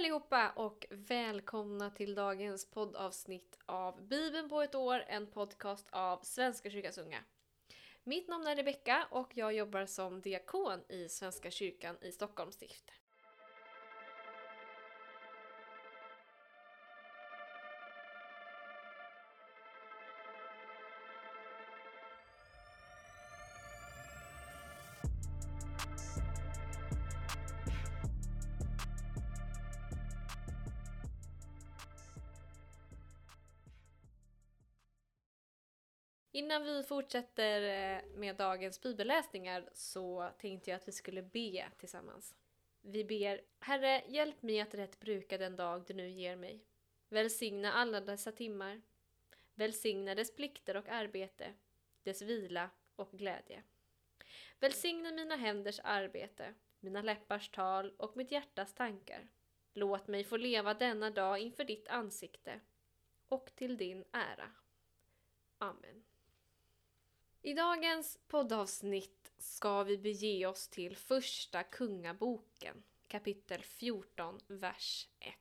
allihopa och välkomna till dagens poddavsnitt av Bibeln på ett år, en podcast av Svenska kyrkans unga. Mitt namn är Rebecka och jag jobbar som diakon i Svenska kyrkan i Stockholms stift. Innan vi fortsätter eh, med dagens bibelläsningar så tänkte jag att vi skulle be tillsammans. Vi ber Herre, hjälp mig att rätt bruka den dag du nu ger mig. Välsigna alla dessa timmar. Välsigna dess plikter och arbete, dess vila och glädje. Välsigna mina händers arbete, mina läppars tal och mitt hjärtas tankar. Låt mig få leva denna dag inför ditt ansikte och till din ära. Amen. I dagens poddavsnitt ska vi bege oss till Första Kungaboken, kapitel 14, vers 1.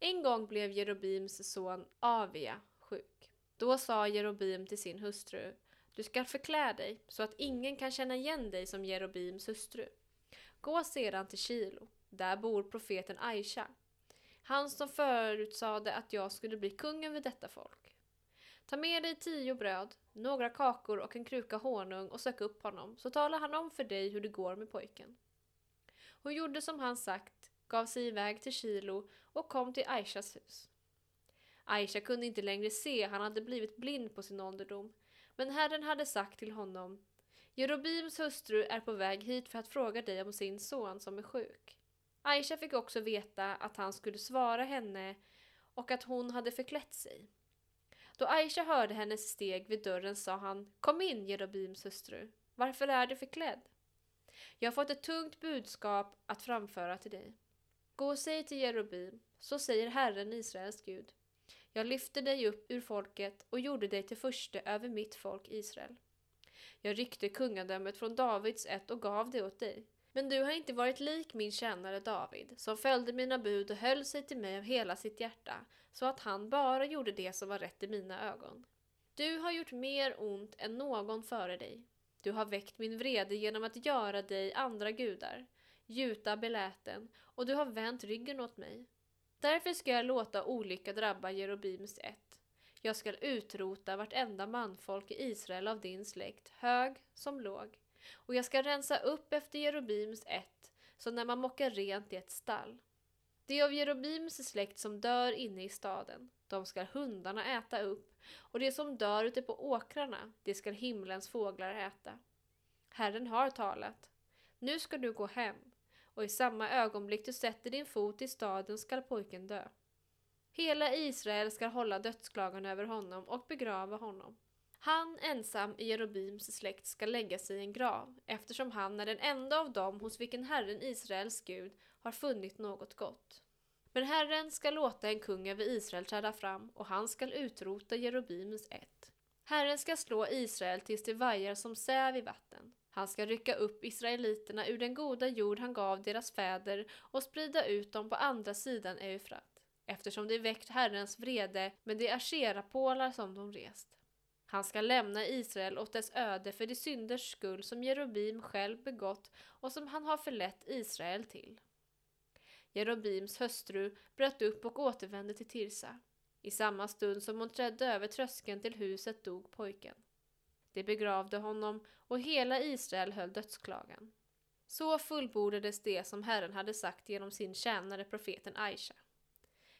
En gång blev Jerobims son Avia sjuk. Då sa Jerobim till sin hustru Du ska förklä dig så att ingen kan känna igen dig som Jerobims hustru. Gå sedan till Kilo, där bor profeten Aisha, han som förutsade att jag skulle bli kungen över detta folk. Ta med dig tio bröd, några kakor och en kruka honung och sök upp honom, så talar han om för dig hur det går med pojken. Hon gjorde som han sagt, gav sig iväg till Kilo och kom till Aishas hus. Aisha kunde inte längre se, han hade blivit blind på sin ålderdom. Men Herren hade sagt till honom Jerobims hustru är på väg hit för att fråga dig om sin son som är sjuk. Aisha fick också veta att han skulle svara henne och att hon hade förklätt sig. Då Aisha hörde hennes steg vid dörren sa han Kom in Jerobims hustru. Varför är du förklädd? Jag har fått ett tungt budskap att framföra till dig. Gå och säg till Jerobim, så säger Herren Israels Gud. Jag lyfte dig upp ur folket och gjorde dig till förste över mitt folk Israel. Jag ryckte kungadömet från Davids ett och gav det åt dig. Men du har inte varit lik min tjänare David, som följde mina bud och höll sig till mig av hela sitt hjärta, så att han bara gjorde det som var rätt i mina ögon. Du har gjort mer ont än någon före dig. Du har väckt min vrede genom att göra dig andra gudar, gjuta beläten, och du har vänt ryggen åt mig. Därför ska jag låta olycka drabba Jerobims ett. Jag ska utrota vartenda manfolk i Israel av din släkt, hög som låg. Och jag ska rensa upp efter Jerobims ett, som när man mockar rent i ett stall. Det är av Jerobims släkt som dör inne i staden, de skall hundarna äta upp, och det som dör ute på åkrarna, det skall himlens fåglar äta. Herren har talat. Nu ska du gå hem, och i samma ögonblick du sätter din fot i staden skall pojken dö. Hela Israel skall hålla dödsklagan över honom och begrava honom. Han ensam i Jerobims släkt ska lägga sig i en grav, eftersom han är den enda av dem hos vilken Herren Israels Gud har funnit något gott. Men Herren ska låta en kung över Israel träda fram, och han skall utrota Jerobims ett. Herren ska slå Israel tills det vajar som säv i vatten. Han ska rycka upp israeliterna ur den goda jord han gav deras fäder och sprida ut dem på andra sidan Eufrat, eftersom de väckt Herrens vrede med de asherapålar som de rest. Han ska lämna Israel åt dess öde för de synders skull som Jerobim själv begått och som han har förlett Israel till. Jerobims hustru bröt upp och återvände till Tirsa. I samma stund som hon trädde över tröskeln till huset dog pojken. De begravde honom och hela Israel höll dödsklagan. Så fullbordades det som Herren hade sagt genom sin tjänare profeten Aisha.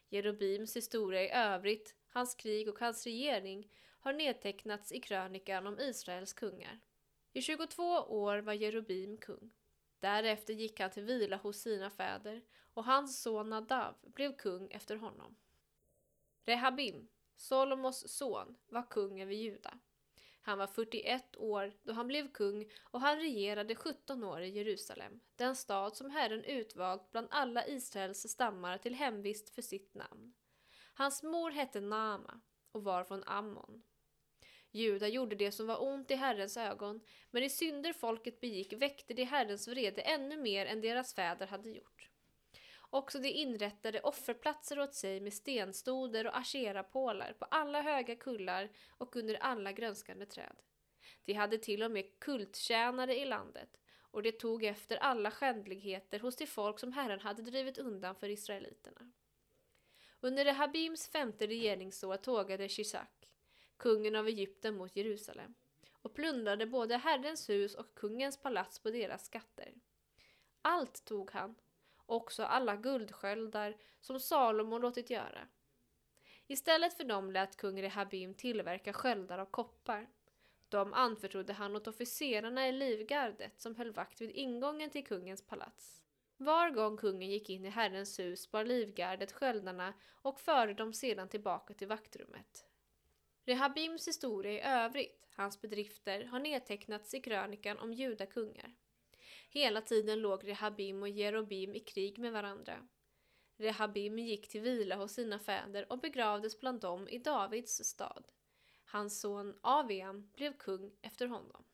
Jerobims historia i övrigt, hans krig och hans regering har nedtecknats i krönikan om Israels kungar. I 22 år var Jerubim kung. Därefter gick han till vila hos sina fäder och hans son Nadav blev kung efter honom. Rehabim, Solomos son, var kung över Juda. Han var 41 år då han blev kung och han regerade 17 år i Jerusalem, den stad som Herren utvalt bland alla Israels stammar till hemvist för sitt namn. Hans mor hette Naama och var från Ammon. Juda gjorde det som var ont i Herrens ögon, men i synder folket begick väckte de Herrens vrede ännu mer än deras fäder hade gjort. Också de inrättade offerplatser åt sig med stenstoder och asherapålar på alla höga kullar och under alla grönskande träd. De hade till och med kulttjänare i landet och det tog efter alla skändligheter hos de folk som Herren hade drivit undan för israeliterna. Under Rehabims femte regeringsår tågade Shisak, kungen av Egypten, mot Jerusalem och plundrade både Herrens hus och kungens palats på deras skatter. Allt tog han, också alla guldsköldar som Salomo låtit göra. Istället för dem lät kung Rehabim tillverka sköldar av koppar. De anförtrodde han åt officerarna i livgardet som höll vakt vid ingången till kungens palats. Var gång kungen gick in i Herrens hus bar livgardet sköldarna och förde dem sedan tillbaka till vaktrummet. Rehabims historia i övrigt, hans bedrifter, har nedtecknats i krönikan om judakungar. Hela tiden låg Rehabim och Jerobim i krig med varandra. Rehabim gick till vila hos sina fäder och begravdes bland dem i Davids stad. Hans son Aviam blev kung efter honom.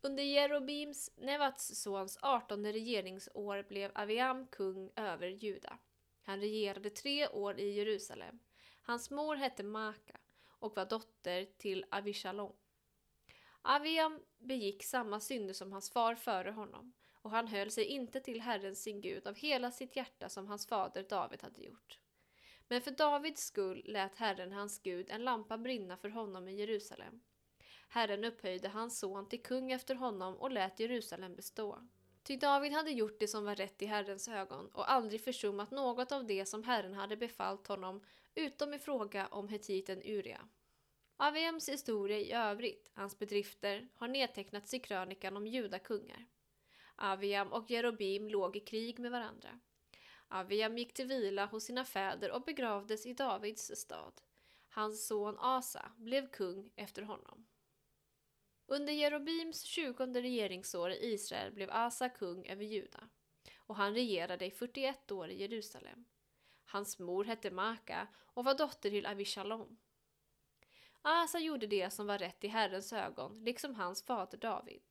Under Jerobims, Nevats sons, artonde regeringsår blev Aviam kung över Juda. Han regerade tre år i Jerusalem. Hans mor hette Maka och var dotter till Avishalom. Aviam begick samma synder som hans far före honom och han höll sig inte till Herren sin Gud av hela sitt hjärta som hans fader David hade gjort. Men för Davids skull lät Herren hans Gud en lampa brinna för honom i Jerusalem. Herren upphöjde hans son till kung efter honom och lät Jerusalem bestå. Ty David hade gjort det som var rätt i Herrens ögon och aldrig försummat något av det som Herren hade befallt honom utom i fråga om hetiten Uria. Aviems historia i övrigt, hans bedrifter, har nedtecknats i krönikan om judakungar. Aviam och Jerobim låg i krig med varandra. Aviam gick till vila hos sina fäder och begravdes i Davids stad. Hans son Asa blev kung efter honom. Under Jerobims tjugonde regeringsår i Israel blev Asa kung över Juda och han regerade i 41 år i Jerusalem. Hans mor hette Maka och var dotter till Avishalom. Asa gjorde det som var rätt i Herrens ögon, liksom hans fader David.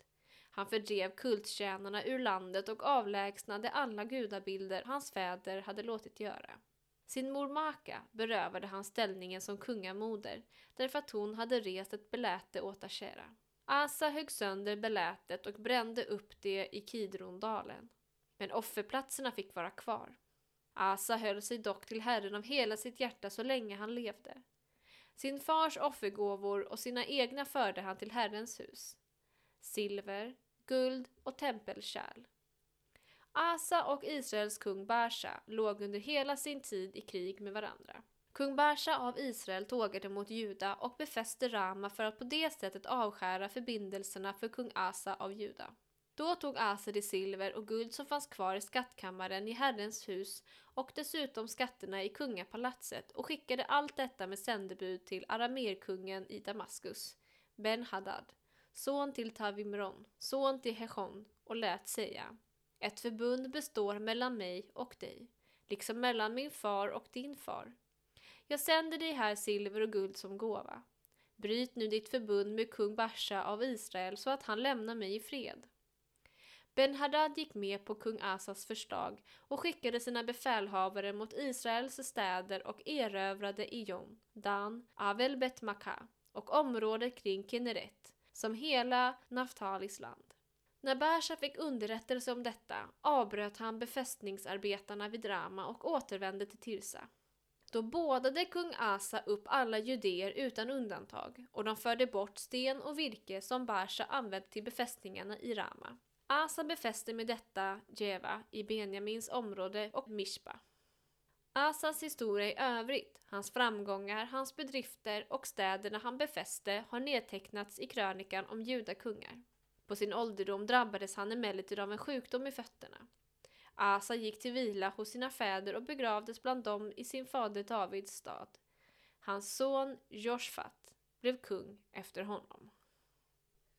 Han fördrev kulttjänarna ur landet och avlägsnade alla gudabilder hans fäder hade låtit göra. Sin mor Maka berövade han ställningen som kungamoder därför att hon hade rest ett beläte åt Ashera. Asa högg sönder belätet och brände upp det i Kidrondalen. Men offerplatserna fick vara kvar. Asa höll sig dock till Herren av hela sitt hjärta så länge han levde. Sin fars offergåvor och sina egna förde han till Herrens hus. Silver, guld och tempelkärl. Asa och Israels kung Barsha låg under hela sin tid i krig med varandra. Kung Barsha av Israel tågade mot Juda och befäste Rama för att på det sättet avskära förbindelserna för kung Asa av Juda. Då tog Aser det silver och guld som fanns kvar i skattkammaren i Herrens hus och dessutom skatterna i kungapalatset och skickade allt detta med sändebud till aramerkungen i Damaskus, Ben-Hadad, son till Tavimron, son till Hechon, och lät säga Ett förbund består mellan mig och dig, liksom mellan min far och din far. Jag sänder dig här silver och guld som gåva. Bryt nu ditt förbund med kung Basha av Israel så att han lämnar mig i fred. Ben Haddad gick med på kung Asas förslag och skickade sina befälhavare mot Israels städer och erövrade Ijon, Dan, Avel Bet Maka och området kring Kinneret, som hela Naftalis land. När Bersha fick underrättelse om detta avbröt han befästningsarbetarna vid Rama och återvände till Tirsa. Då bådade kung Asa upp alla judéer utan undantag och de förde bort sten och virke som Bersha använt till befästningarna i Rama. Asa befäste med detta Jeva i Benjamins område och Mishba. Asas historia i övrigt, hans framgångar, hans bedrifter och städerna han befäste har nedtecknats i krönikan om judakungar. På sin ålderdom drabbades han emellertid av en sjukdom i fötterna. Asa gick till vila hos sina fäder och begravdes bland dem i sin fader Davids stad. Hans son Joshfat blev kung efter honom.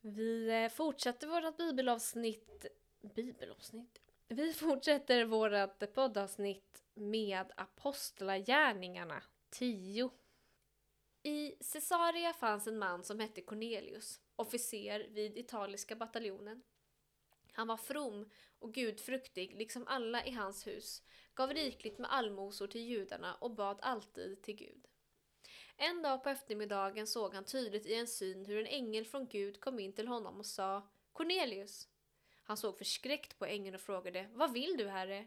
Vi eh, fortsätter vårt bibelavsnitt... Bibelavsnitt? Vi fortsätter vårt poddavsnitt med Apostlagärningarna 10. I Caesarea fanns en man som hette Cornelius, officer vid italiska bataljonen. Han var from och gudfruktig, liksom alla i hans hus, gav rikligt med allmosor till judarna och bad alltid till Gud. En dag på eftermiddagen såg han tydligt i en syn hur en ängel från Gud kom in till honom och sa Cornelius! Han såg förskräckt på ängeln och frågade Vad vill du, Herre?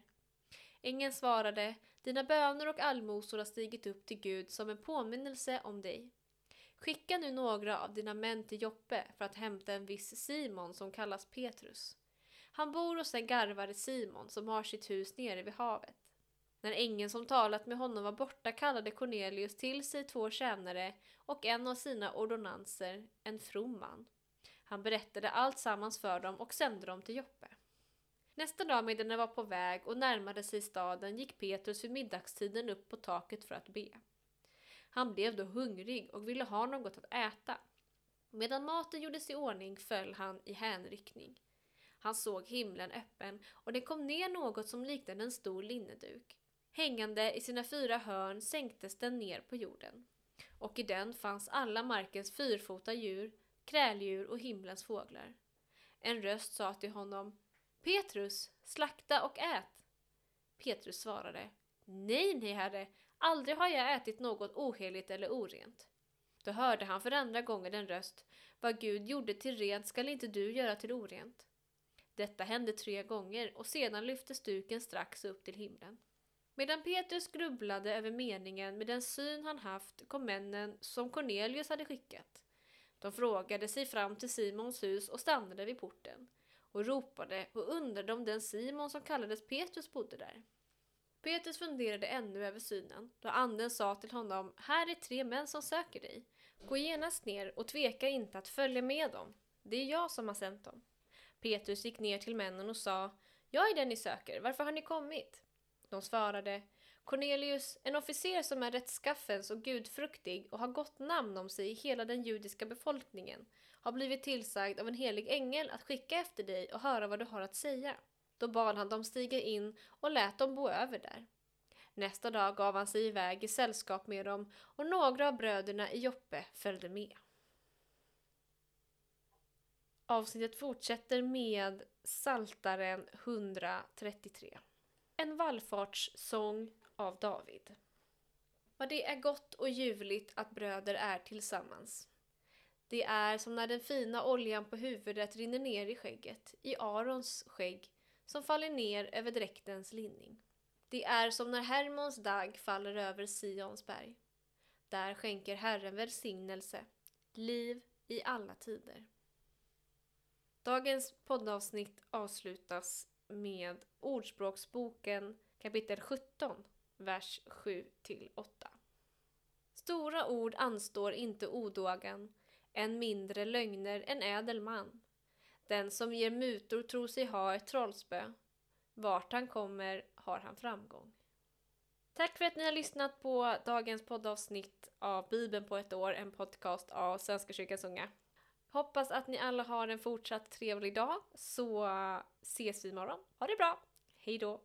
Ängeln svarade Dina böner och allmosor har stigit upp till Gud som en påminnelse om dig. Skicka nu några av dina män till Joppe för att hämta en viss Simon som kallas Petrus. Han bor hos en garvare Simon som har sitt hus nere vid havet. När ängeln som talat med honom var borta kallade Cornelius till sig två tjänare och en av sina ordonnanser, en from man. Han berättade allt sammans för dem och sände dem till Joppe. Nästa dag medan de var på väg och närmade sig staden gick Petrus vid middagstiden upp på taket för att be. Han blev då hungrig och ville ha något att äta. Medan maten gjordes i ordning föll han i hänryckning. Han såg himlen öppen och det kom ner något som liknade en stor linneduk. Hängande i sina fyra hörn sänktes den ner på jorden. Och i den fanns alla markens fyrfota djur, kräldjur och himlens fåglar. En röst sa till honom Petrus, slakta och ät! Petrus svarade Nej, nej, herre, aldrig har jag ätit något oheligt eller orent. Då hörde han för andra gången en röst Vad Gud gjorde till rent skall inte du göra till orent. Detta hände tre gånger och sedan lyftes duken strax upp till himlen. Medan Petrus grubblade över meningen med den syn han haft kom männen som Cornelius hade skickat. De frågade sig fram till Simons hus och stannade vid porten och ropade och undrade om den Simon som kallades Petrus bodde där. Petrus funderade ännu över synen då anden sa till honom Här är tre män som söker dig. Gå genast ner och tveka inte att följa med dem. Det är jag som har sänt dem. Petrus gick ner till männen och sa Jag är den ni söker, varför har ni kommit? De svarade Cornelius, en officer som är rättskaffens och gudfruktig och har gott namn om sig i hela den judiska befolkningen, har blivit tillsagd av en helig ängel att skicka efter dig och höra vad du har att säga. Då bad han dem stiga in och lät dem bo över där. Nästa dag gav han sig iväg i sällskap med dem och några av bröderna i Joppe följde med. Avsnittet fortsätter med Saltaren 133. En vallfartssång av David. Vad det är gott och ljuvligt att bröder är tillsammans. Det är som när den fina oljan på huvudet rinner ner i skägget, i Arons skägg, som faller ner över dräktens linning. Det är som när Hermons dag faller över Sions berg. Där skänker Herren välsignelse, liv i alla tider. Dagens poddavsnitt avslutas med Ordspråksboken kapitel 17, vers 7-8. Stora ord anstår inte odågan, än mindre lögner en ädel man. Den som ger mutor tror sig ha ett trollspö. Vart han kommer har han framgång. Tack för att ni har lyssnat på dagens poddavsnitt av Bibeln på ett år, en podcast av Svenska kyrkans unga. Hoppas att ni alla har en fortsatt trevlig dag, så eh, ses vi imorgon. Ha det bra! Hej då!